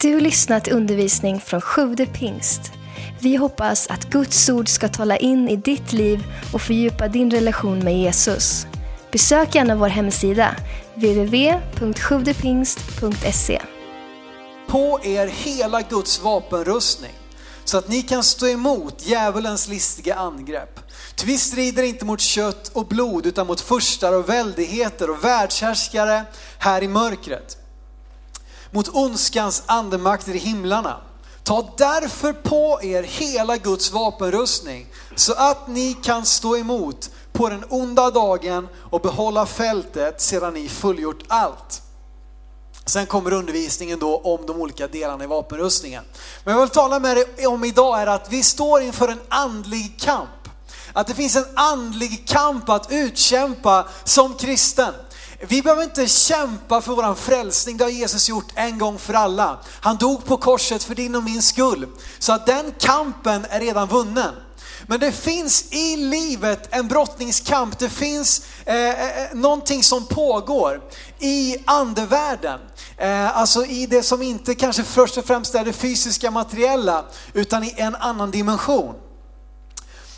Du lyssnat till undervisning från Sjude pingst. Vi hoppas att Guds ord ska tala in i ditt liv och fördjupa din relation med Jesus. Besök gärna vår hemsida, www.sjuvdepingst.se. på er hela Guds vapenrustning så att ni kan stå emot djävulens listiga angrepp. Ty vi strider inte mot kött och blod utan mot furstar och väldigheter och världshärskare här i mörkret. Mot ondskans andemakter i himlarna. Ta därför på er hela Guds vapenrustning så att ni kan stå emot på den onda dagen och behålla fältet sedan ni fullgjort allt. Sen kommer undervisningen då om de olika delarna i vapenrustningen. Men vad jag vill tala med dig om idag är att vi står inför en andlig kamp. Att det finns en andlig kamp att utkämpa som kristen. Vi behöver inte kämpa för våran frälsning, det har Jesus gjort en gång för alla. Han dog på korset för din och min skull. Så att den kampen är redan vunnen. Men det finns i livet en brottningskamp, det finns eh, eh, eh någonting som pågår i andevärlden. Eh, alltså i det som inte kanske först och främst är det fysiska materiella, utan i en annan dimension.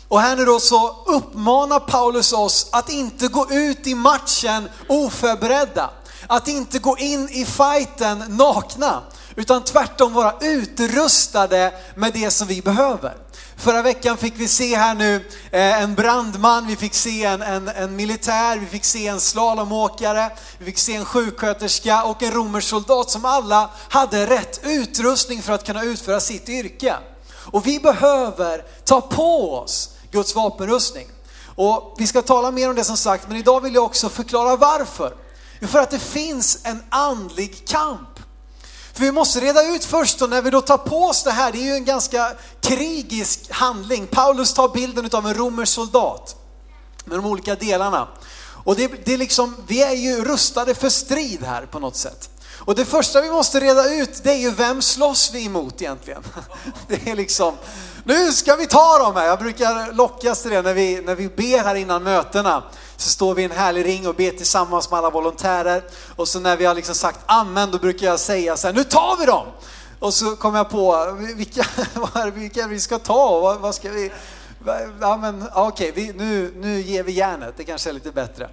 Och här nu då så uppmanar Paulus oss att inte gå ut i matchen oförberedda. Att inte gå in i fighten nakna, utan tvärtom vara utrustade med det som vi behöver. Förra veckan fick vi se här nu eh, en brandman, vi fick se en, en, en militär, vi fick se en slalomåkare, vi fick se en sjuksköterska och en romersk soldat som alla hade rätt utrustning för att kunna utföra sitt yrke. Och vi behöver ta på oss Guds vapenrustning. Och vi ska tala mer om det som sagt, men idag vill jag också förklara varför. Jo, För att det finns en andlig kamp. För vi måste reda ut först då, när vi då tar på oss det här, det är ju en ganska krigisk handling. Paulus tar bilden av en romersk soldat med de olika delarna. Och det, det är liksom, vi är ju rustade för strid här på något sätt. Och det första vi måste reda ut det är ju vem slåss vi emot egentligen? Det är liksom, nu ska vi ta dem här. Jag brukar lockas till det när vi, när vi ber här innan mötena. Så står vi i en härlig ring och ber tillsammans med alla volontärer. Och så när vi har liksom sagt amen, då brukar jag säga så här, nu tar vi dem! Och så kommer jag på, vilka, vad är det, vilka vi ska ta? Vad, vad ska vi? Ja, men, okej, vi, nu, nu ger vi järnet, det kanske är lite bättre.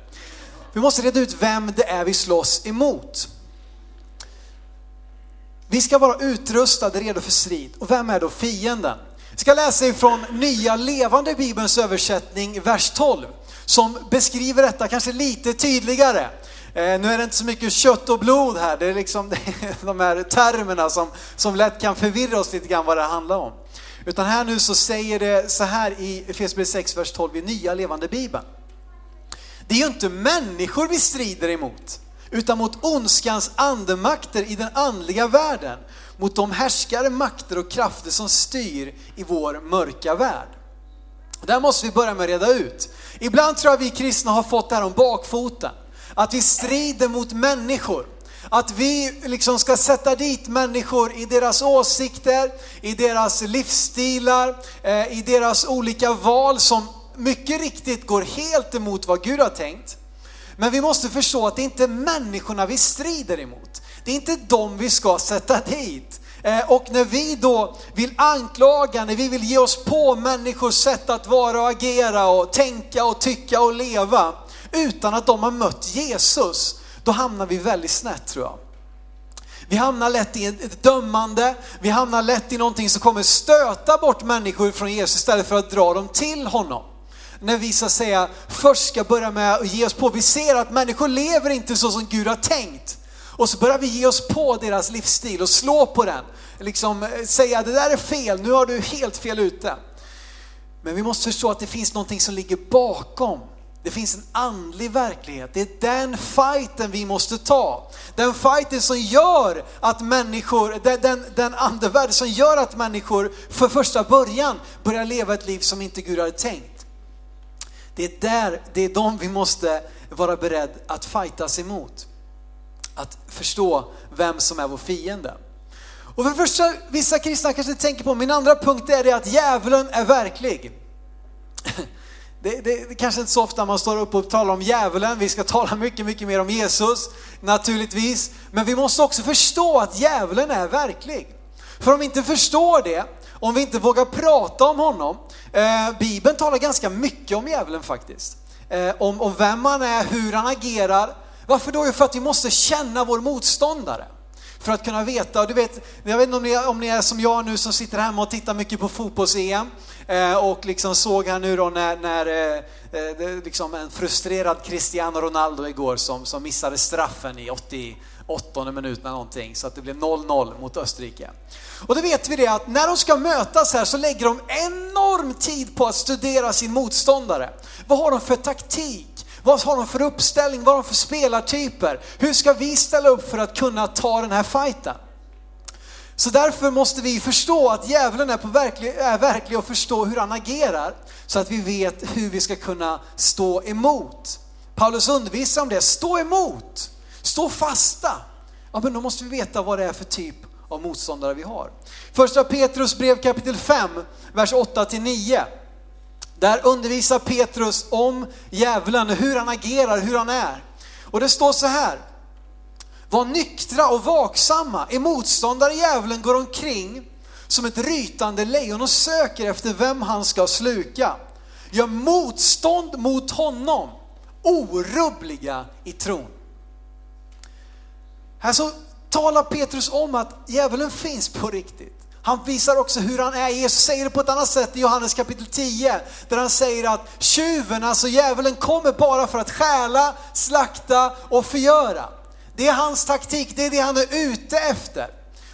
Vi måste reda ut vem det är vi slåss emot. Vi ska vara utrustade, redo för strid. Och vem är då fienden? Jag ska läsa ifrån Nya Levande Bibelns översättning, vers 12, som beskriver detta kanske lite tydligare. Eh, nu är det inte så mycket kött och blod här, det är liksom de här termerna som, som lätt kan förvirra oss lite grann vad det handlar om. Utan här nu så säger det så här i Efesierbrevet 6, vers 12 i Nya Levande Bibeln. Det är ju inte människor vi strider emot, utan mot ondskans andemakter i den andliga världen. Mot de härskare, makter och krafter som styr i vår mörka värld. Där måste vi börja med att reda ut. Ibland tror jag vi kristna har fått det här om bakfoten. Att vi strider mot människor. Att vi liksom ska sätta dit människor i deras åsikter, i deras livsstilar, eh, i deras olika val som mycket riktigt går helt emot vad Gud har tänkt. Men vi måste förstå att det inte är människorna vi strider emot. Det är inte dem vi ska sätta dit. Eh, och när vi då vill anklaga, när vi vill ge oss på människors sätt att vara och agera och tänka och tycka och leva utan att de har mött Jesus, då hamnar vi väldigt snett tror jag. Vi hamnar lätt i ett dömande, vi hamnar lätt i någonting som kommer stöta bort människor från Jesus istället för att dra dem till honom. När vi så att säga först ska börja med att ge oss på, vi ser att människor lever inte så som Gud har tänkt. Och så börjar vi ge oss på deras livsstil och slå på den. Liksom eh, säga det där är fel, nu har du helt fel ute. Men vi måste förstå att det finns någonting som ligger bakom. Det finns en andlig verklighet. Det är den fighten vi måste ta. Den fighten som gör att människor, den, den, den andevärld som gör att människor för första början börjar leva ett liv som inte Gud hade tänkt. Det är där, det är de vi måste vara beredd att fightas emot. Att förstå vem som är vår fiende. Och för det första, vissa kristna kanske tänker på, min andra punkt är det att djävulen är verklig. det, det, det kanske inte så ofta man står upp och talar om djävulen, vi ska tala mycket, mycket mer om Jesus naturligtvis. Men vi måste också förstå att djävulen är verklig. För om vi inte förstår det, om vi inte vågar prata om honom, eh, Bibeln talar ganska mycket om djävulen faktiskt. Eh, om, om vem han är, hur han agerar. Varför då? För att vi måste känna vår motståndare för att kunna veta. Du vet, jag vet inte om ni, om ni är som jag nu som sitter hemma och tittar mycket på fotbolls-EM eh, och liksom såg här nu då när, när eh, eh liksom en frustrerad Cristiano Ronaldo igår som, som missade straffen i 88 minuten någonting så att det blev 0-0 mot Österrike. Och då vet vi det att när de ska mötas här så lägger de enorm tid på att studera sin motståndare. Vad har de för taktik? Vad har de för uppställning? Vad har de för spelartyper? Hur ska vi ställa upp för att kunna ta den här fighten? Så därför måste vi förstå att djävulen är, på verklig, är verklig och förstå hur han agerar så att vi vet hur vi ska kunna stå emot. Paulus undervisar om det, stå emot, stå fasta. Ja, men då måste vi veta vad det är för typ av motståndare vi har. Första Petrus brev kapitel 5, vers 8 till 9. Där undervisar Petrus om djävulen, hur han agerar, hur han är. Och det står så här. Var nyktra och vaksamma. Er motståndare djävulen går omkring som ett rytande lejon och söker efter vem han ska sluka. Gör motstånd mot honom, orubbliga i tron. Här så talar Petrus om att djävulen finns på riktigt. Han visar också hur han är. Jesus säger det på ett annat sätt i Johannes kapitel 10, där han säger att tjuven, alltså djävulen, kommer bara för att stjäla, slakta och förgöra. Det är hans taktik, det är det han är ute efter.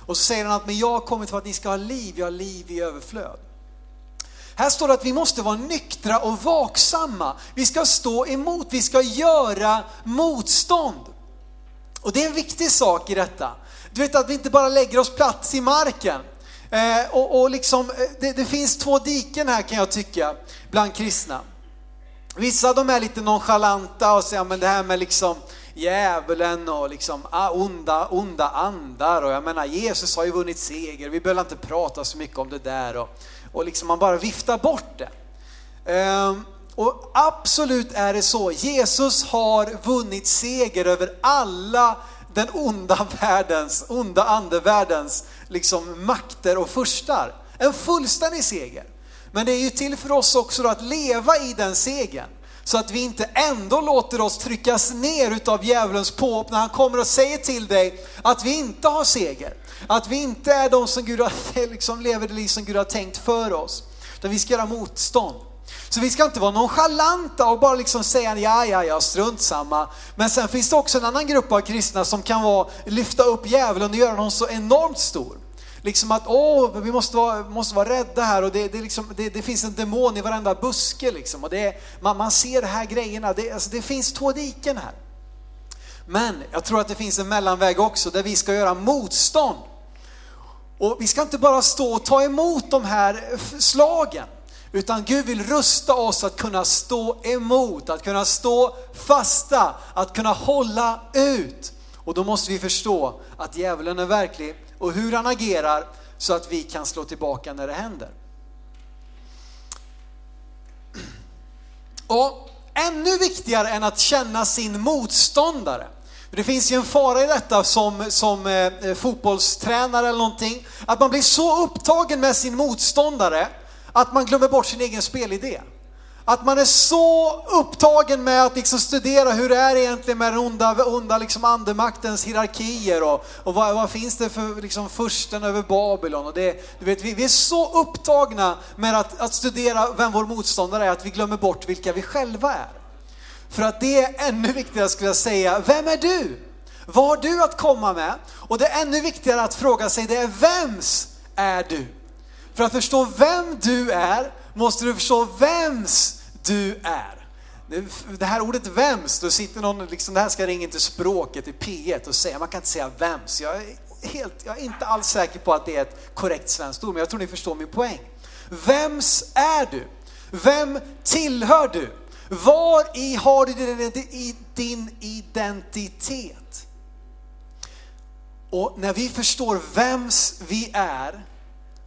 Och så säger han att men jag har kommit för att ni ska ha liv, jag har liv i överflöd. Här står det att vi måste vara nyktra och vaksamma. Vi ska stå emot, vi ska göra motstånd. Och det är en viktig sak i detta. Du vet att vi inte bara lägger oss plats i marken, Eh, och, och liksom, eh, det, det, finns två diken här kan jag tycka, bland kristna. Vissa de är lite nonchalanta och säger, men det här med liksom djävulen och liksom ah, onda, onda andar och jag menar Jesus har ju vunnit seger, vi behöver inte prata så mycket om det där och, och liksom man bara viftar bort det. Eh, och absolut är det så, Jesus har vunnit seger över alla den onda världens, onda andevärldens liksom makter och furstar. En fullständig seger. Men det är ju till för oss också att leva i den segern. Så att vi inte ändå låter oss tryckas ner utav djävulens påhopp när han kommer och säger till dig att vi inte har seger. Att vi inte är de som Gud har, liksom lever det liv som Gud har tänkt för oss. Utan vi ska göra motstånd. Så vi ska inte vara nonchalanta och bara liksom säga ja, ja, ja, strunt samma. Men sen finns det också en annan grupp av kristna som kan vara, lyfta upp djävulen och göra honom så enormt stor. Liksom att, åh, vi måste vara, måste vara rädda här och det, det, liksom, det, det finns en demon i varenda buske liksom. Och det, man, man ser de här grejerna, det, alltså, det finns två diken här. Men jag tror att det finns en mellanväg också där vi ska göra motstånd. Och vi ska inte bara stå och ta emot de här slagen. Utan Gud vill rusta oss att kunna stå emot, att kunna stå fasta, att kunna hålla ut. Och då måste vi förstå att djävulen är verklig och hur han agerar så att vi kan slå tillbaka när det händer. Och ännu viktigare än att känna sin motståndare, det finns ju en fara i detta som, som eh, fotbollstränare eller någonting, att man blir så upptagen med sin motståndare att man glömmer bort sin egen spelidé. Att man är så upptagen med att liksom studera hur det är egentligen med den onda, onda liksom andemaktens hierarkier och, och vad, vad, finns det för liksom försten över Babylon. Och det, du vet, vi, vi är så upptagna med att, att studera vem vår motståndare är att vi glömmer bort vilka vi själva är. För att det är ännu viktigare skulle jag säga, vem är du? Vad har du att komma med? Och det är ännu viktigare att fråga sig, det är vems är du? För att förstå vem du är måste du förstå vems du är. Det här ordet vems, då sitter någon, liksom, det här ska ringa in till språket i P1 och säga, man kan inte säga vems. Jag är, helt, jag är inte alls säker på att det är ett korrekt svenskt ord, men jag tror ni förstår min poäng. Vems är du? Vem tillhör du? Var i har du din identitet? Och när vi förstår vems vi är,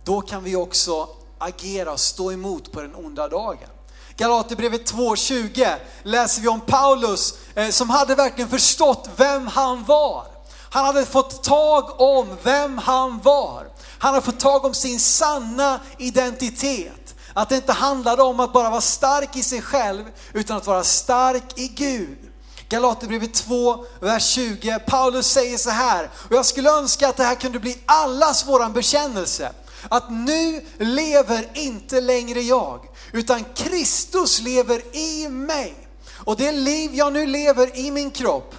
då kan vi också agera och stå emot på den onda dagen. Galaterbrevet 2.20 läser vi om Paulus eh, som hade verkligen förstått vem han var. Han hade fått tag om vem han var. Han hade fått tag om sin sanna identitet. Att det inte handlade om att bara vara stark i sig själv, utan att vara stark i Gud. Galaterbrevet 2, vers 20. Paulus säger så här, och jag skulle önska att det här kunde bli allas våran bekännelse. Att nu lever inte längre jag, utan Kristus lever i mig. Och det liv jag nu lever i min kropp,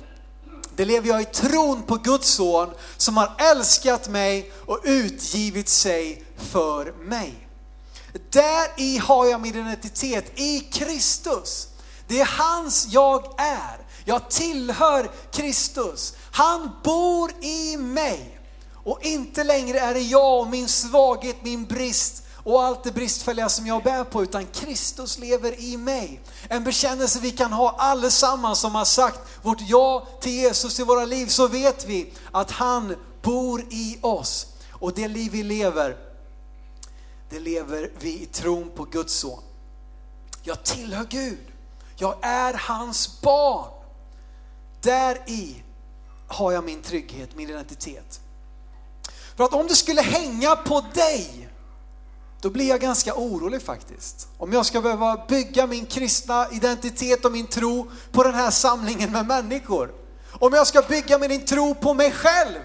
det lever jag i tron på Guds son som har älskat mig och utgivit sig för mig. Där i har jag min identitet, i Kristus. Det är hans jag är. Jag tillhör Kristus. Han bor i mig. Och inte längre är det jag och min svaghet, min brist och allt det bristfälliga som jag bär på, utan Kristus lever i mig. En bekännelse vi kan ha allesammans som har sagt vårt ja till Jesus i våra liv, så vet vi att han bor i oss. Och det liv vi lever, det lever vi i tron på Guds son. Jag tillhör Gud. Jag är hans barn. Där i har jag min trygghet, min identitet. För att om det skulle hänga på dig, då blir jag ganska orolig faktiskt. Om jag ska behöva bygga min kristna identitet och min tro på den här samlingen med människor. Om jag ska bygga min tro på mig själv,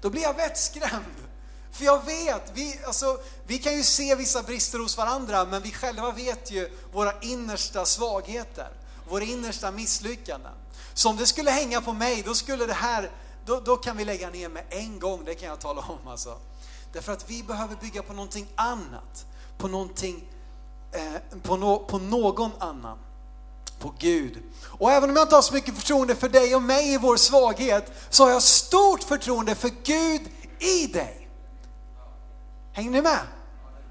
då blir jag vettskrämd. För jag vet, vi, alltså, vi kan ju se vissa brister hos varandra, men vi själva vet ju våra innersta svagheter, våra innersta misslyckanden. Så om det skulle hänga på mig, då skulle det här, då, då kan vi lägga ner med en gång, det kan jag tala om alltså. Därför att vi behöver bygga på någonting annat, på någonting, eh, på, no, på någon annan, på Gud. Och även om jag inte har så mycket förtroende för dig och mig i vår svaghet, så har jag stort förtroende för Gud i dig. Hänger ni med?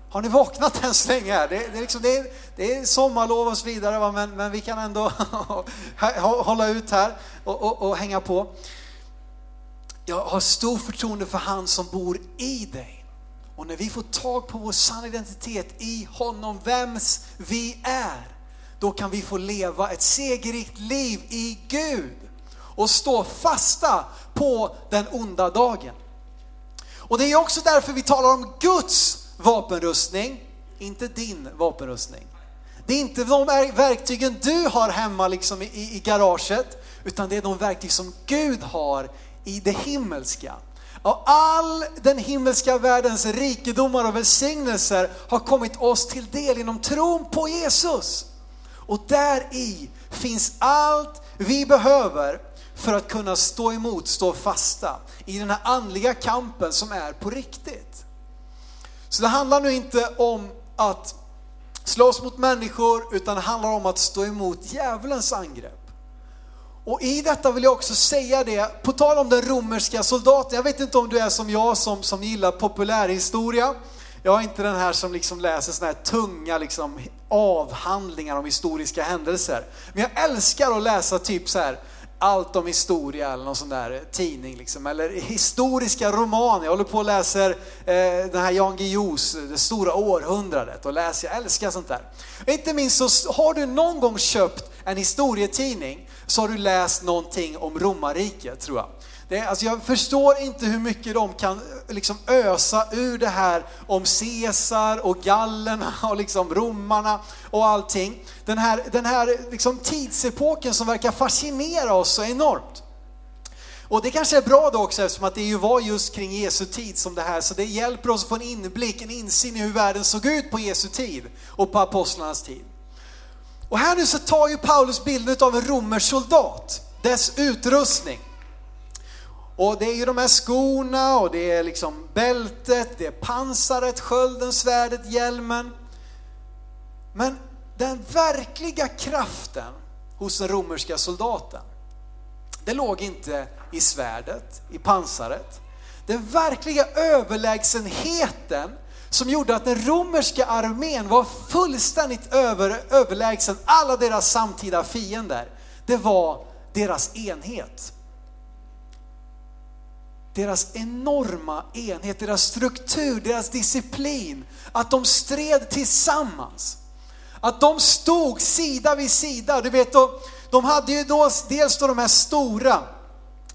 Har ni vaknat än så länge? Här? Det, det, är liksom, det, är, det är sommarlov och så vidare, va? Men, men vi kan ändå hålla ut här och, och, och hänga på. Jag har stor förtroende för han som bor i dig. Och när vi får tag på vår sanna identitet i honom, vems vi är, då kan vi få leva ett segerrikt liv i Gud och stå fasta på den onda dagen. Och det är också därför vi talar om Guds vapenrustning, inte din vapenrustning. Det är inte de verktygen du har hemma liksom i, i, garaget, utan det är de verktyg som Gud har i det himmelska. Och all den himmelska världens rikedomar och välsignelser har kommit oss till del genom tron på Jesus. Och där i finns allt vi behöver för att kunna stå emot, stå fasta i den här andliga kampen som är på riktigt. Så det handlar nu inte om att slåss mot människor, utan det handlar om att stå emot djävulens angrepp. Och i detta vill jag också säga det, på tal om den romerska soldaten, jag vet inte om du är som jag som, som gillar populärhistoria. Jag är inte den här som liksom läser såna här tunga liksom avhandlingar om historiska händelser. Men jag älskar att läsa typ så här allt om historia eller någon sån där tidning liksom. Eller historiska romaner. Jag håller på och läser eh, den här Jan Guillous, Det stora århundradet och läser, jag älskar sånt där. Inte minst så har du någon gång köpt en historietidning så har du läst någonting om romarriket tror jag. Det, alltså jag förstår inte hur mycket de kan liksom ösa ur det här om Caesar och gallerna och liksom romarna och allting. Den här, den här liksom tidsepoken som verkar fascinera oss så enormt. Och det kanske är bra då också eftersom att det ju var just kring Jesu tid som det här, så det hjälper oss att få en inblick, en insyn i hur världen såg ut på Jesu tid och på apostlarnas tid. Och här nu så tar ju Paulus bilden av en romersk soldat, dess utrustning. Och det är ju de här skorna och det är liksom bältet, det är pansaret, skölden, svärdet, hjälmen. Men den verkliga kraften hos den romerska soldaten, det låg inte i svärdet, i pansaret. Den verkliga överlägsenheten som gjorde att den romerska armén var fullständigt över, överlägsen alla deras samtida fiender, det var deras enhet deras enorma enhet, deras struktur, deras disciplin. Att de stred tillsammans. att de stod sida vid sida. Du vet, de, de hade ju då dels då de här stora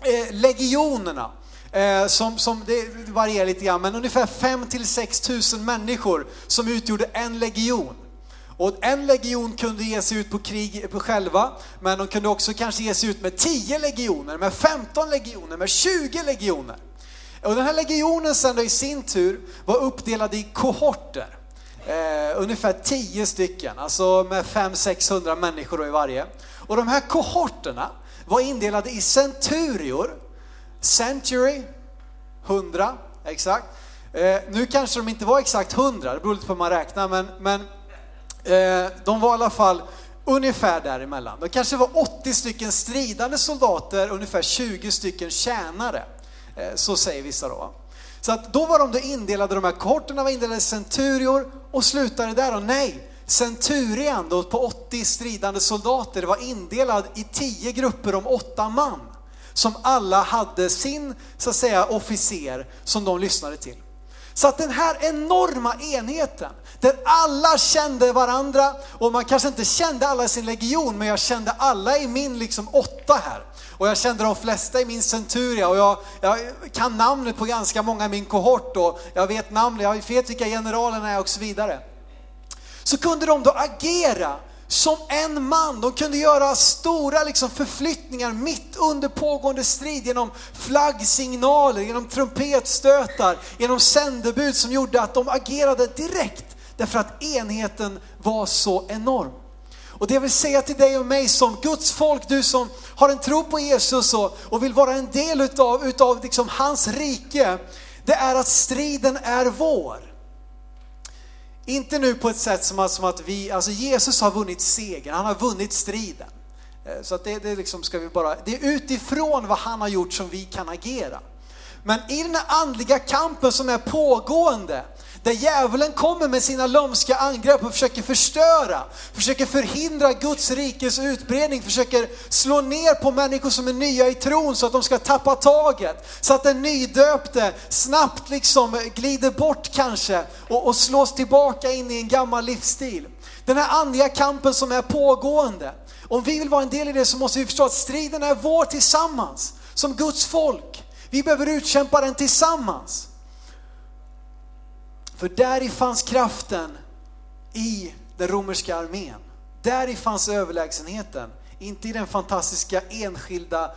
eh, legionerna. Eh, som, som, det varierar lite grann, men ungefär 5 till 6 tusen människor som utgjorde en legion. Och en legion kunde ge sig ut på krig på själva, men de kunde också kanske ge sig ut med 10 legioner, med 15 legioner, med 20 legioner. Och den här legionen sen då i sin tur var uppdelad i kohorter. Eh, ungefär 10 stycken, alltså med 500-600 människor i varje. Och de här kohorterna var indelade i centurior, century, 100, exakt. Eh, nu kanske de inte var exakt 100, det beror lite på hur man räknar, men, men eh, de var i alla fall ungefär däremellan. De kanske var 80 stycken stridande soldater, ungefär 20 stycken tjänare. Eh, så säger vissa då. Så att då var de då indelade, de här kohorterna var indelade i centurior och slutade där och nej, centurian då på 80 stridande soldater var indelad i 10 grupper om 8 man som alla hade sin, så att säga, officer som de lyssnade till. Så att den här enorma enheten, där alla kände varandra och man kanske inte kände alla i sin legion, men jag kände alla i min liksom åtta här. Och jag kände de flesta i min centuria och jag, jag kan namnet på ganska många i min kohort och jag vet namn, jag vet vilka generalerna är och så vidare. Så kunde de då agera som en man. De kunde göra stora liksom, förflyttningar mitt under pågående strid genom flaggsignaler, genom trumpetstötar, genom sändebud som gjorde att de agerade direkt därför att enheten var så enorm. Och det jag vill säga till dig och mig som Guds folk, du som har en tro på Jesus och, och vill vara en del utav, utav liksom hans rike, det är att striden är vår. Inte nu på ett sätt som att, som att vi, alltså Jesus har vunnit segern, han har vunnit striden. Eh, så att det, det, liksom ska vi bara, det är utifrån vad han har gjort som vi kan agera. Men i den här andliga kampen som är pågående, där djävulen kommer med sina lömska angrepp och försöker förstöra, försöker förhindra Guds rikes utbredning, försöker slå ner på människor som är nya i tron så att de ska tappa taget. Så att den nydöpte snabbt liksom glider bort kanske och, och slås tillbaka in i en gammal livsstil. Den här andliga kampen som är pågående. Om vi vill vara en del i det så måste vi förstå att striden är vår tillsammans, som Guds folk. Vi behöver utkämpa den tillsammans. För där fanns kraften i den romerska armén. Där fanns överlägsenheten, inte i den fantastiska enskilda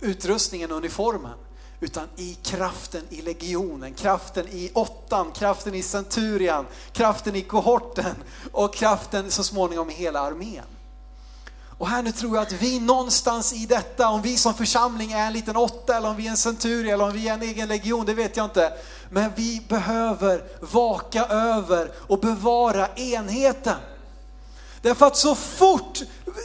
utrustningen uniformen, utan i kraften i legionen, kraften i åttan, kraften i centurian, kraften i kohorten och kraften så småningom i hela armén. Och här nu tror jag att vi någonstans i detta, om vi som församling är en liten åtta eller om vi är en centurie eller om vi är en egen legion, det vet jag inte. Men vi behöver vaka över och bevara enheten. Därför att så fort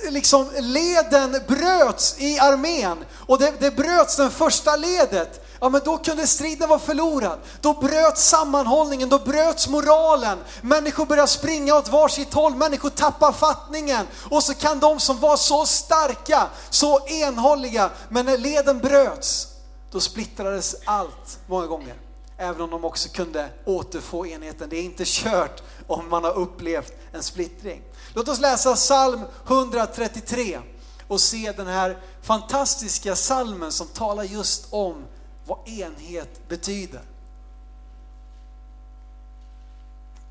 liksom leden bröts i armén och det, det bröts den första ledet, ja men då kunde striden vara förlorad. Då bröts sammanhållningen, då bröts moralen. Människor började springa åt varsitt håll, människor tappar fattningen. Och så kan de som var så starka, så enhålliga, men när leden bröts, då splittrades allt många gånger. Även om de också kunde återfå enheten. Det är inte kört om man har upplevt en splittring. Låt oss läsa psalm 133 och se den här fantastiska salmen som talar just om vad enhet betyder.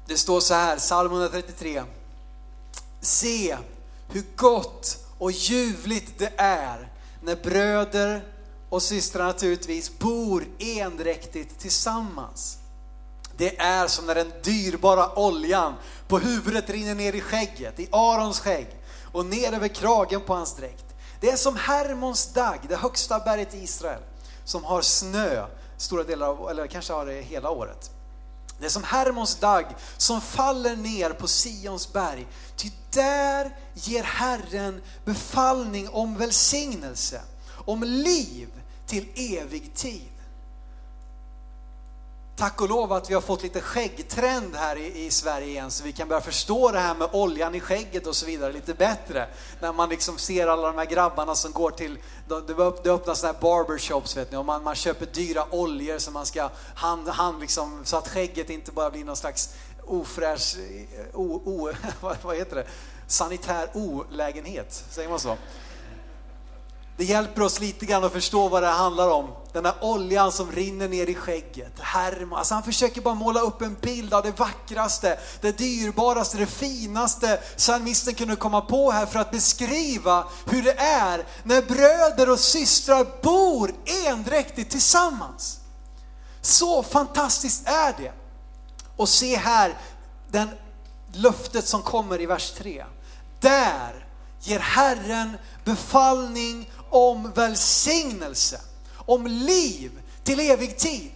Det står så här, psalm 133. Se hur gott och ljuvligt det är när bröder och systrar naturligtvis bor endräktigt tillsammans. Det är som när den dyrbara oljan på huvudet rinner ner i skägget, i Arons skägg och ner över kragen på hans dräkt. Det är som Hermons dag, det högsta berget i Israel som har snö stora delar av, eller kanske har det hela året. Det är som Hermons dag som faller ner på Sions berg. Ty där ger Herren befallning om välsignelse, om liv till evig tid. Tack och lov att vi har fått lite skäggtrend här i, i, Sverige igen så vi kan börja förstå det här med oljan i skägget och så vidare lite bättre. När man liksom ser alla de här grabbarna som går till, det öppnas sådana här barbershops vet ni och man, man köper dyra oljor så man ska hand, hand liksom, så att skägget inte bara blir någon slags ofräsch, eh, o, o, vad heter det? sanitär olägenhet, säger man så? Det hjälper oss lite grann att förstå vad det handlar om. Den här oljan som rinner ner i skägget. Hermas. Alltså han försöker bara måla upp en bild av det vackraste, det dyrbaraste, det finaste psalmisten kunde komma på här för att beskriva hur det är när bröder och systrar bor endräktigt tillsammans. Så fantastiskt är det. Och se här den löftet som kommer i vers 3. Där ger Herren befallning om välsignelse, om liv till evig tid.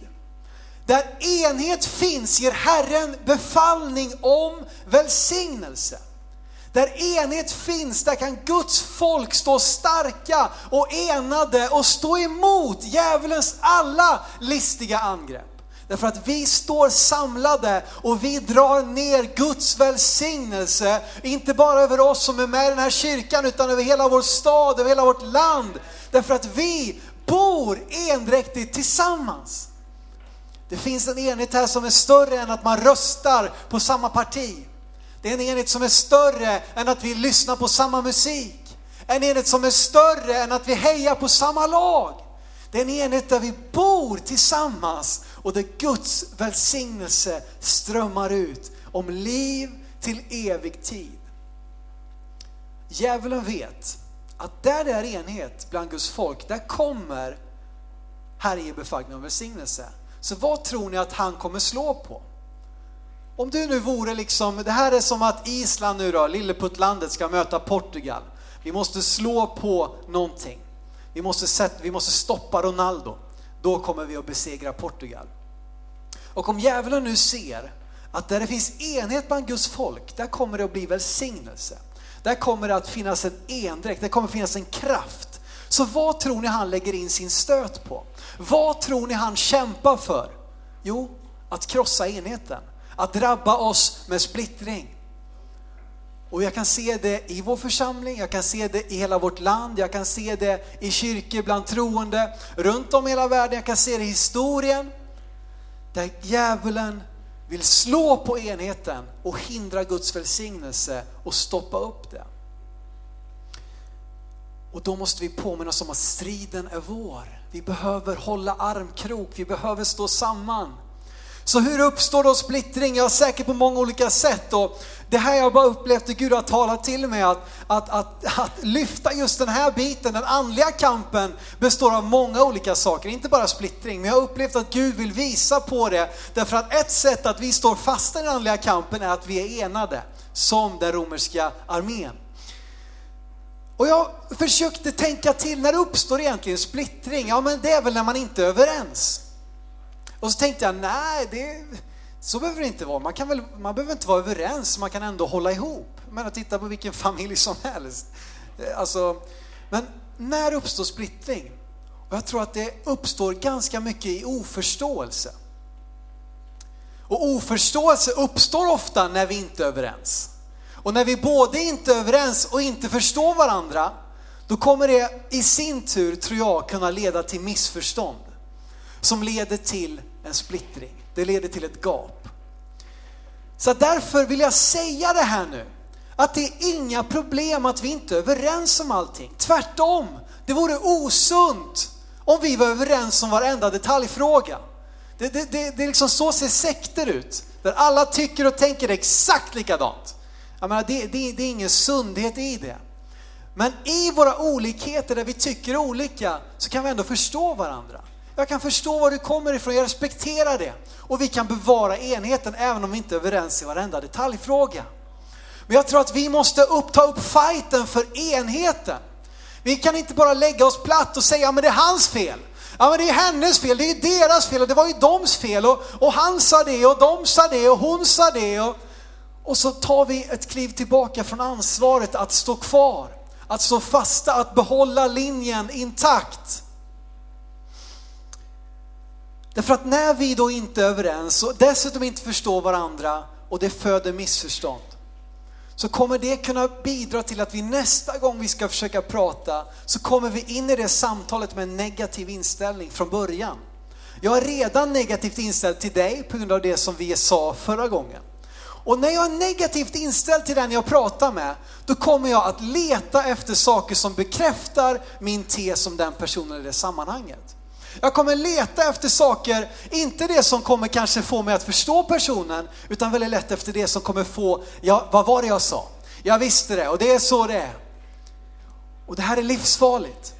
Där enhet finns ger Herren befallning om välsignelse. Där enhet finns, där kan Guds folk stå starka och enade och stå emot djävulens alla listiga angrepp. Därför att vi står samlade och vi drar ner Guds välsignelse, inte bara över oss som är med i den här kyrkan, utan över hela vår stad, över hela vårt land. Därför att vi bor endräktigt tillsammans. Det finns en enhet här som är större än att man röstar på samma parti. Det är en enhet som är större än att vi lyssnar på samma musik. En enhet som är större än att vi hejar på samma lag. Det är en enhet där vi bor tillsammans och där Guds välsignelse strömmar ut om liv till evig tid. Djävulen vet att där det är enhet bland Guds folk, där kommer Herre ge befallning om välsignelse. Så vad tror ni att han kommer slå på? Om du nu vore liksom, det här är som att Island nu då, lilleputtlandet ska möta Portugal. Vi måste slå på någonting. Vi måste, sätta, vi måste stoppa Ronaldo. Då kommer vi att besegra Portugal. Och om djävulen nu ser att där det finns enhet bland Guds folk, där kommer det att bli välsignelse. Där kommer det att finnas en endräkt, det kommer det finnas en kraft. Så vad tror ni han lägger in sin stöt på? Vad tror ni han kämpar för? Jo, att krossa enheten, att drabba oss med splittring. Och jag kan se det i vår församling, jag kan se det i hela vårt land, jag kan se det i kyrkor bland troende runt om i hela världen, jag kan se det i historien. Där djävulen vill slå på enheten och hindra Guds välsignelse och stoppa upp det. Och då måste vi påminna oss om att striden är vår. Vi behöver hålla armkrok, vi behöver stå samman. Så hur uppstår då splittring? Ja, säkert på många olika sätt. Och det här jag bara upplevt att Gud har talat till mig att, att, att, att lyfta just den här biten, den andliga kampen består av många olika saker, inte bara splittring. Men jag har upplevt att Gud vill visa på det, därför att ett sätt att vi står fast i den andliga kampen är att vi är enade, som den romerska armén. Och jag försökte tänka till, när uppstår egentligen splittring? Ja men det är väl när man inte är överens. Och så tänkte jag, nej, det, så behöver det inte vara. Man, kan väl, man behöver inte vara överens, man kan ändå hålla ihop. Men titta på vilken familj som helst. Eh, alltså, men när uppstår splittring? Och jag tror att det uppstår ganska mycket i oförståelse. Och oförståelse uppstår ofta när vi inte är överens. Och när vi både inte är överens och inte förstår varandra, då kommer det i sin tur, tror jag, kunna leda till missförstånd. Som leder till en splittring. Det leder till ett gap. Så därför vill jag säga det här nu. Att det är inga problem att vi inte är överens om allting. Tvärtom, det vore osunt om vi var överens om varenda detaljfråga. Det, det, det, det är liksom så ser sekter ut. Där alla tycker och tänker exakt likadant. Jag menar, det, det, det är ingen sundhet i det. Men i våra olikheter där vi tycker olika så kan vi ändå förstå varandra. Jag kan förstå var du kommer ifrån, jag respekterar det. Och vi kan bevara enheten även om vi inte är överens i varenda detaljfråga. Men jag tror att vi måste upp, ta upp fighten för enheten. Vi kan inte bara lägga oss platt och säga, men det är hans fel. Ja men det är hennes fel, det är deras fel och det var ju doms fel och, och han sa det och de sa det och hon sa det. Och, och så tar vi ett kliv tillbaka från ansvaret att stå kvar, att stå fasta, att behålla linjen intakt. Därför att när vi då inte är överens och dessutom inte förstår varandra och det föder missförstånd, så kommer det kunna bidra till att vi nästa gång vi ska försöka prata så kommer vi in i det samtalet med en negativ inställning från början. Jag är redan negativt inställd till dig på grund av det som vi sa förra gången. Och när jag är negativt inställd till den jag pratar med, då kommer jag att leta efter saker som bekräftar min tes om den personen i det sammanhanget. Jag kommer leta efter saker, inte det som kommer kanske få mig att förstå personen, utan väldigt lätt efter det som kommer få, ja, vad var det jag sa? Jag visste det och det är så det är. Och det här är livsfarligt.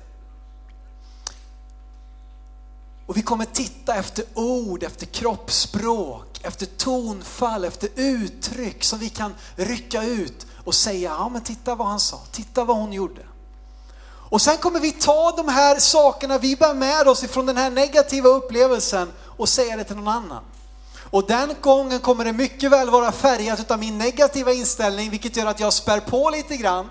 Och vi kommer titta efter ord, efter kroppsspråk, efter tonfall, efter uttryck som vi kan rycka ut och säga, ja men titta vad han sa, titta vad hon gjorde. Och sen kommer vi ta de här sakerna vi bär med oss ifrån den här negativa upplevelsen och säga det till någon annan. Och den gången kommer det mycket väl vara färgat utav min negativa inställning, vilket gör att jag spär på lite grann,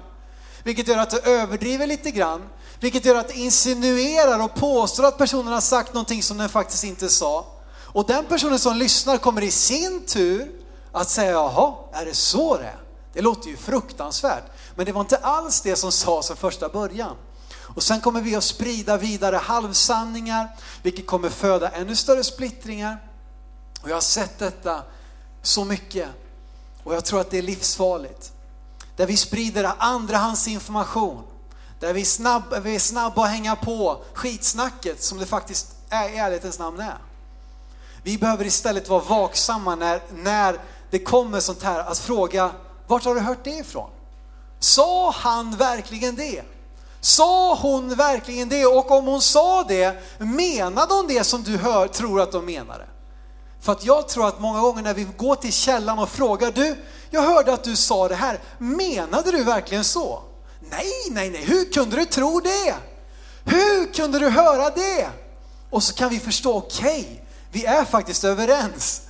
vilket gör att jag överdriver lite grann, vilket gör att jag insinuerar och påstår att personen har sagt någonting som den faktiskt inte sa. Och den personen som lyssnar kommer i sin tur att säga, jaha, är det så det är? Det låter ju fruktansvärt. Men det var inte alls det som sades från första början. Och sen kommer vi att sprida vidare halvsanningar, vilket kommer föda ännu större splittringar. Och jag har sett detta så mycket och jag tror att det är livsfarligt. Där vi sprider andrahandsinformation, där vi är, snabb, vi är snabba att hänga på skitsnacket som det faktiskt är i ärlighetens namn är. Vi behöver istället vara vaksamma när, när det kommer sånt här att fråga, vart har du hört det ifrån? Sa han verkligen det? Sa hon verkligen det? Och om hon sa det, menade hon det som du hör, tror att de menade? För att jag tror att många gånger när vi går till källan och frågar, du, jag hörde att du sa det här, menade du verkligen så? Nej, nej, nej, hur kunde du tro det? Hur kunde du höra det? Och så kan vi förstå, okej, okay, vi är faktiskt överens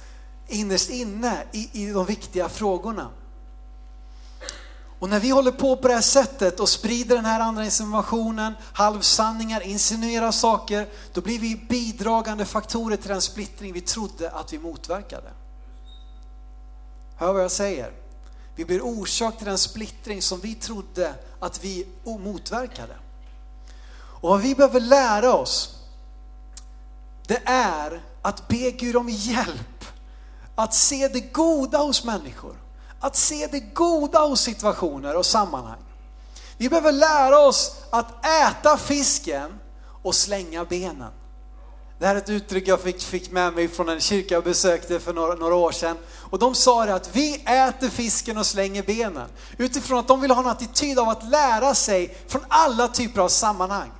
innerst inne i, i de viktiga frågorna. Och när vi håller på på det här sättet och sprider den här andra informationen, halvsanningar, insinuerar saker, då blir vi bidragande faktorer till den splittring vi trodde att vi motverkade. Hör vad jag säger? Vi blir orsak till den splittring som vi trodde att vi motverkade. Och vad vi behöver lära oss, det är att be Gud om hjälp att se det goda hos människor att se det goda hos situationer och sammanhang. Vi behöver lära oss att äta fisken och slänga benen. Det här är ett uttryck jag fick, fick med mig från en kyrka jag besökte för några, några, år sedan. Och de sa det att vi äter fisken och slänger benen. Utifrån att de vill ha en attityd av att lära sig från alla typer av sammanhang.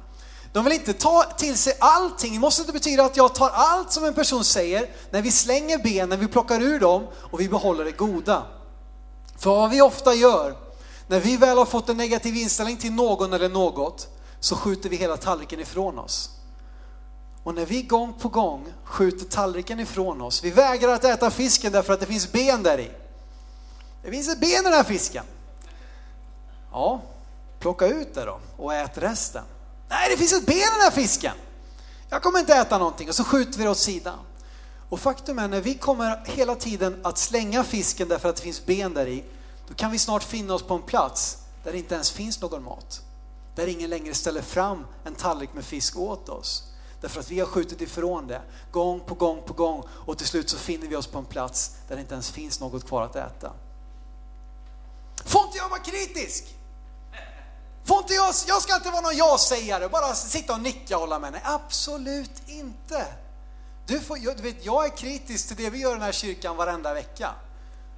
De vill inte ta till sig allting. Det måste inte betyda att jag tar allt som en person säger när vi slänger benen, vi plockar ur dem och vi behåller det goda. För vad vi ofta gör, när vi väl har fått en negativ inställning till någon eller något, så skjuter vi hela tallriken ifrån oss. Och när vi gång på gång skjuter tallriken ifrån oss, vi vägrar att äta fisken därför att det finns ben där i. Det finns ett ben i den här fisken. Ja, plocka ut det då och ät resten. Nej, det finns ett ben i den här fisken. Jag kommer inte äta någonting och så skjuter vi det åt sidan. Och faktum är när vi kommer hela tiden att slänga fisken därför att det finns ben där i, då kan vi snart finna oss på en plats där det inte ens finns någon mat. Där ingen längre ställer fram en tallrik med fisk åt oss. Därför att vi har skjutit ifrån det gång på gång på gång och till slut så finner vi oss på en plats där det inte ens finns något kvar att äta. Får inte jag vara kritisk? Får inte jag, jag ska inte vara någon ja-sägare, bara sitta och nicka och hålla med. Nej, absolut inte. Du, får, jag, du vet, jag är kritisk till det vi gör i den här kyrkan varenda vecka.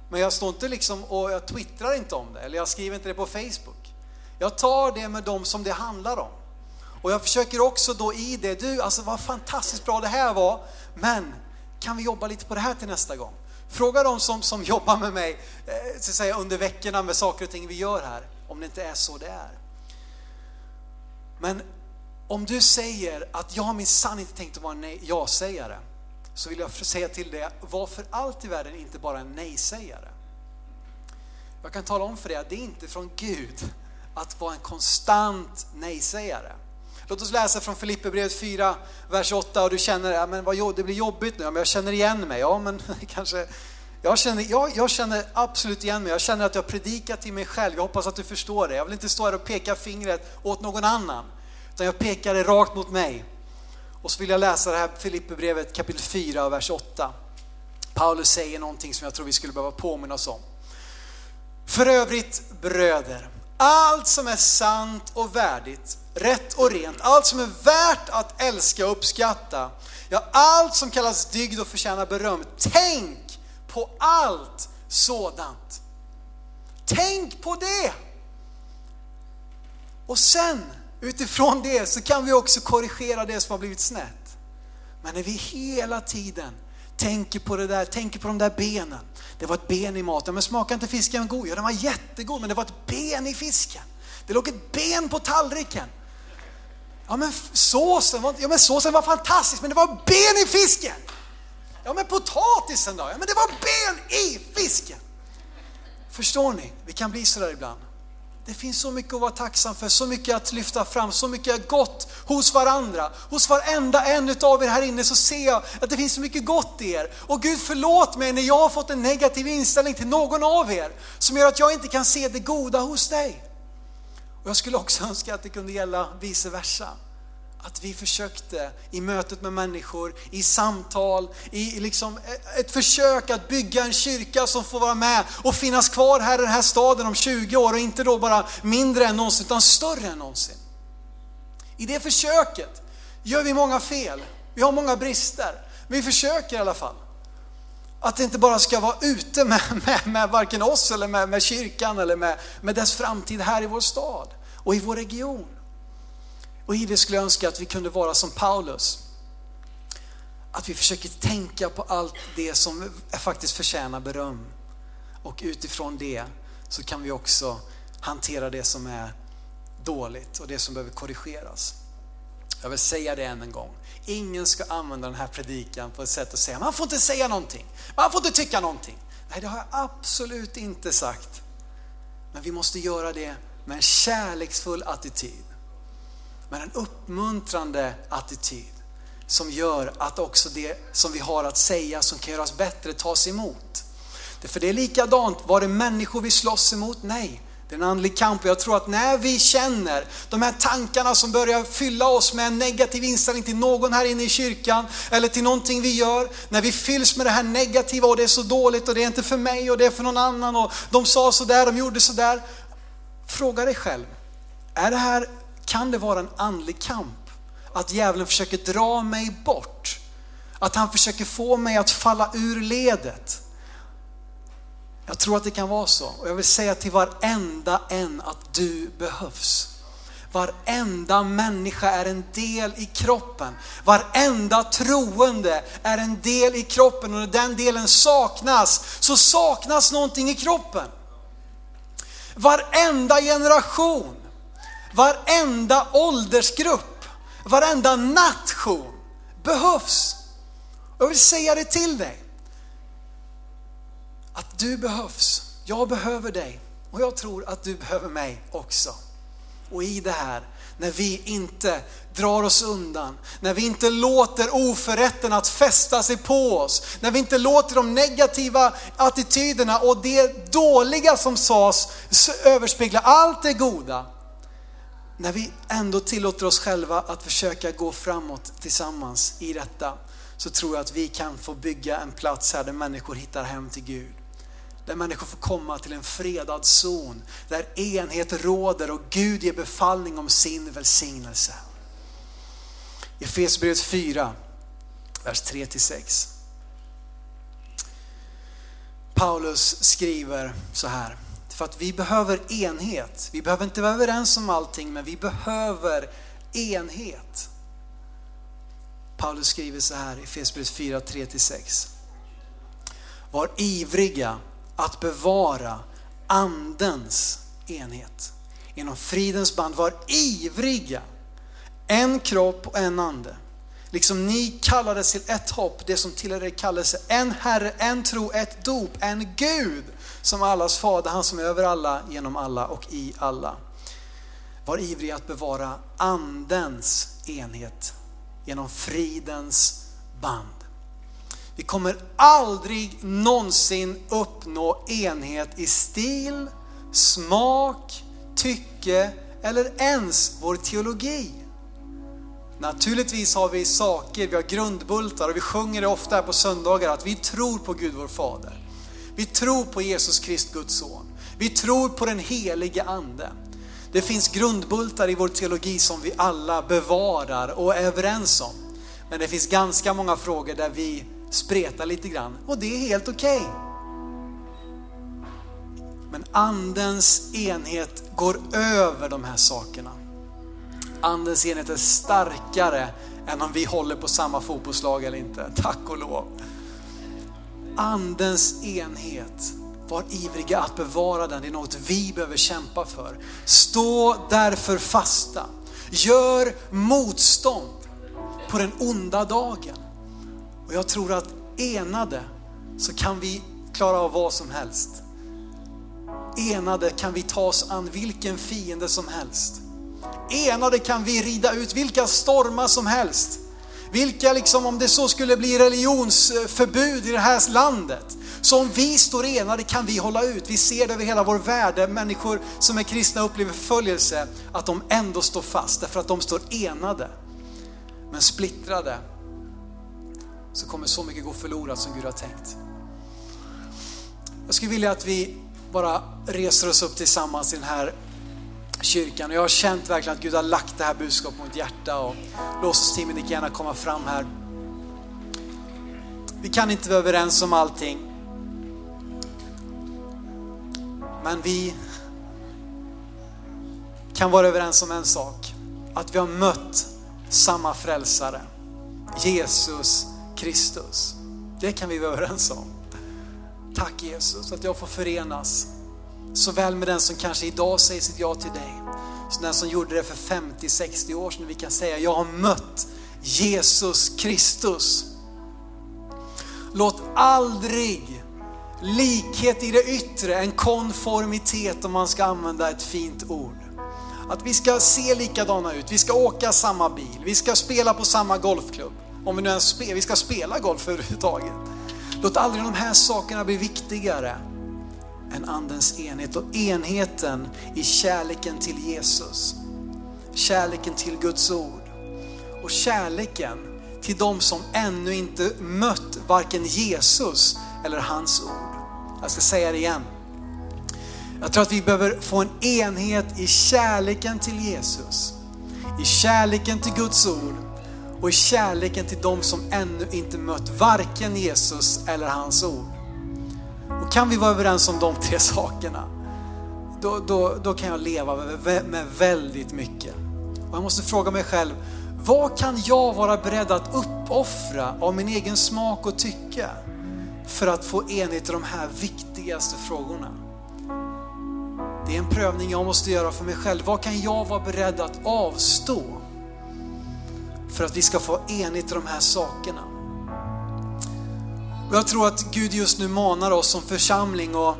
Men jag står inte liksom och jag twittrar inte om det, eller jag skriver inte det på Facebook. Jag tar det med dem som det handlar om. Och jag försöker också då i det, du alltså vad fantastiskt bra det här var, men kan vi jobba lite på det här till nästa gång? Fråga de som, som jobbar med mig eh, så säga, under veckorna med saker och ting vi gör här, om det inte är så det är. Men om du säger att jag har minsann inte tänkt att vara en ja-sägare, så vill jag säga till dig, var för allt i världen inte bara en nej-sägare. Jag kan tala om för dig att det är inte från Gud att vara en konstant nej-sägare. Låt oss läsa från Filipperbrevet 4, vers 8 och du känner, ja, men vad, det blir jobbigt nu, ja, men jag känner igen mig. Ja, men kanske, jag känner, jag, jag känner absolut igen mig, jag känner att jag predikar till mig själv, jag hoppas att du förstår det. Jag vill inte stå här och peka fingret åt någon annan. Utan jag pekar det rakt mot mig. Och så vill jag läsa det här Filipperbrevet kapitel 4, vers 8. Paulus säger någonting som jag tror vi skulle behöva påminna oss om. För övrigt bröder, allt som är sant och värdigt, rätt och rent, allt som är värt att älska och uppskatta, ja allt som kallas dygd och förtjänar beröm, tänk på allt sådant. Tänk på det! Och sen utifrån det så kan vi också korrigera det som har blivit snett. Men när vi hela tiden tänker på det där, tänker på de där benen. Det var ett ben i maten, men smakade inte fisken god? Ja, den var jättegod, men det var ett ben i fisken. Det låg ett ben på tallriken. Ja, men såsen var, ja, men såsen var fantastisk, men det var ben i fisken. Ja, men potatisen då? Ja, men det var ben i fisken. Förstår ni? Vi kan bli sådär ibland. Det finns så mycket att vara tacksam för, så mycket att lyfta fram, så mycket gott hos varandra. Hos varenda en utav er här inne så ser jag att det finns så mycket gott i er. Och Gud förlåt mig när jag har fått en negativ inställning till någon av er som gör att jag inte kan se det goda hos dig. Och jag skulle också önska att det kunde gälla vice versa. Att vi försökte i mötet med människor, i samtal, i liksom ett försök att bygga en kyrka som får vara med och finnas kvar här i den här staden om 20 år och inte då bara mindre än någonsin utan större än någonsin. I det försöket gör vi många fel, vi har många brister, men vi försöker i alla fall. Att det inte bara ska vara ute med, med, med varken oss eller med, med kyrkan eller med, med dess framtid här i vår stad och i vår region. Och i det skulle jag önska att vi kunde vara som Paulus. Att vi försöker tänka på allt det som faktiskt förtjänar beröm. Och utifrån det så kan vi också hantera det som är dåligt och det som behöver korrigeras. Jag vill säga det än en gång. Ingen ska använda den här predikan på ett sätt att säga, man får inte säga någonting, man får inte tycka någonting. Nej, det har jag absolut inte sagt. Men vi måste göra det med en kärleksfull attityd men en uppmuntrande attityd som gör att också det som vi har att säga som kan göras bättre tas emot. För det är likadant, var det människor vi slåss emot? Nej, det är en andlig kamp och jag tror att när vi känner de här tankarna som börjar fylla oss med en negativ inställning till någon här inne i kyrkan eller till någonting vi gör. När vi fylls med det här negativa och det är så dåligt och det är inte för mig och det är för någon annan och de sa sådär, de gjorde sådär. Fråga dig själv, är det här kan det vara en andlig kamp. Att djävulen försöker dra mig bort. Att han försöker få mig att falla ur ledet. Jag tror att det kan vara så. Och jag vill säga till varenda en att du behövs. Varenda människa är en del i kroppen. Varenda troende är en del i kroppen och när den delen saknas så saknas någonting i kroppen. Varenda generation Varenda åldersgrupp, varenda nation behövs. Jag vill säga det till dig. Att du behövs. Jag behöver dig och jag tror att du behöver mig också. Och i det här, när vi inte drar oss undan, när vi inte låter oförrätten att fästa sig på oss, när vi inte låter de negativa attityderna och det dåliga som sades överspegla allt det goda, när vi ändå tillåter oss själva att försöka gå framåt tillsammans i detta, så tror jag att vi kan få bygga en plats här där människor hittar hem till Gud. Där människor får komma till en fredad zon, där enhet råder och Gud ger befallning om sin välsignelse. I Efesierbrevet 4, vers 3-6. Paulus skriver så här. För att vi behöver enhet. Vi behöver inte vara överens om allting, men vi behöver enhet. Paulus skriver så här i Efesierbrevet 4, 3-6. Var ivriga att bevara andens enhet. Genom fridens band, var ivriga. En kropp och en ande. Liksom ni kallades till ett hopp, det som tillhör er kallelse. En Herre, en tro, ett dop, en Gud som allas fader, han som är över alla, genom alla och i alla. Var ivrig att bevara andens enhet genom fridens band. Vi kommer aldrig någonsin uppnå enhet i stil, smak, tycke eller ens vår teologi. Naturligtvis har vi saker, vi har grundbultar och vi sjunger det ofta här på söndagar att vi tror på Gud vår Fader. Vi tror på Jesus Krist, Guds son. Vi tror på den helige Ande. Det finns grundbultar i vår teologi som vi alla bevarar och är överens om. Men det finns ganska många frågor där vi spretar lite grann och det är helt okej. Okay. Men andens enhet går över de här sakerna. Andens enhet är starkare än om vi håller på samma fotbollslag eller inte. Tack och lov. Andens enhet, var ivriga att bevara den. Det är något vi behöver kämpa för. Stå därför fasta. Gör motstånd på den onda dagen. Och jag tror att enade så kan vi klara av vad som helst. Enade kan vi ta oss an vilken fiende som helst. Enade kan vi rida ut vilka stormar som helst. Vilka, liksom, om det så skulle bli religionsförbud i det här landet, så om vi står enade kan vi hålla ut. Vi ser det över hela vår värld, där människor som är kristna upplever förföljelse, att de ändå står fast därför att de står enade. Men splittrade så kommer så mycket gå förlorat som Gud har tänkt. Jag skulle vilja att vi bara reser oss upp tillsammans i den här kyrkan. Och jag har känt verkligen att Gud har lagt det här budskapet på mitt hjärta och låtsasteamet ni kan gärna komma fram här. Vi kan inte vara överens om allting. Men vi kan vara överens om en sak. Att vi har mött samma frälsare. Jesus Kristus. Det kan vi vara överens om. Tack Jesus att jag får förenas såväl med den som kanske idag säger sitt ja till dig, som den som gjorde det för 50-60 år sedan. Vi kan säga, jag har mött Jesus Kristus. Låt aldrig likhet i det yttre, en konformitet om man ska använda ett fint ord. Att vi ska se likadana ut, vi ska åka samma bil, vi ska spela på samma golfklubb. Om vi nu ens spelar, vi ska spela golf överhuvudtaget. Låt aldrig de här sakerna bli viktigare än andens enhet och enheten i kärleken till Jesus. Kärleken till Guds ord och kärleken till de som ännu inte mött varken Jesus eller hans ord. Jag ska säga det igen. Jag tror att vi behöver få en enhet i kärleken till Jesus, i kärleken till Guds ord och i kärleken till de som ännu inte mött varken Jesus eller hans ord. Och kan vi vara överens om de tre sakerna, då, då, då kan jag leva med, med väldigt mycket. Och jag måste fråga mig själv, vad kan jag vara beredd att uppoffra av min egen smak och tycke för att få enhet i de här viktigaste frågorna? Det är en prövning jag måste göra för mig själv. Vad kan jag vara beredd att avstå för att vi ska få enhet i de här sakerna? Och jag tror att Gud just nu manar oss som församling och,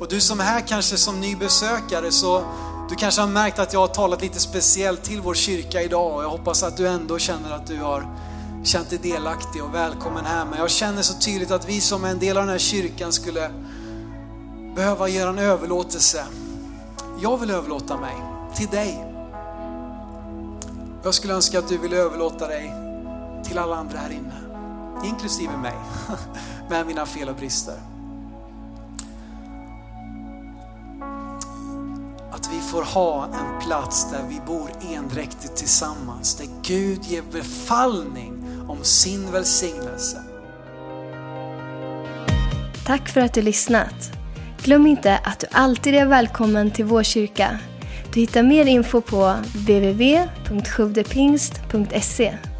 och du som är här kanske som ny besökare så du kanske har märkt att jag har talat lite speciellt till vår kyrka idag och jag hoppas att du ändå känner att du har känt dig delaktig och välkommen här. Men jag känner så tydligt att vi som är en del av den här kyrkan skulle behöva göra en överlåtelse. Jag vill överlåta mig till dig. Jag skulle önska att du ville överlåta dig till alla andra här inne inklusive mig, med mina fel och brister. Att vi får ha en plats där vi bor endräktigt tillsammans, där Gud ger befallning om sin välsignelse. Tack för att du lyssnat. Glöm inte att du alltid är välkommen till vår kyrka. Du hittar mer info på www.sjuvdepingst.se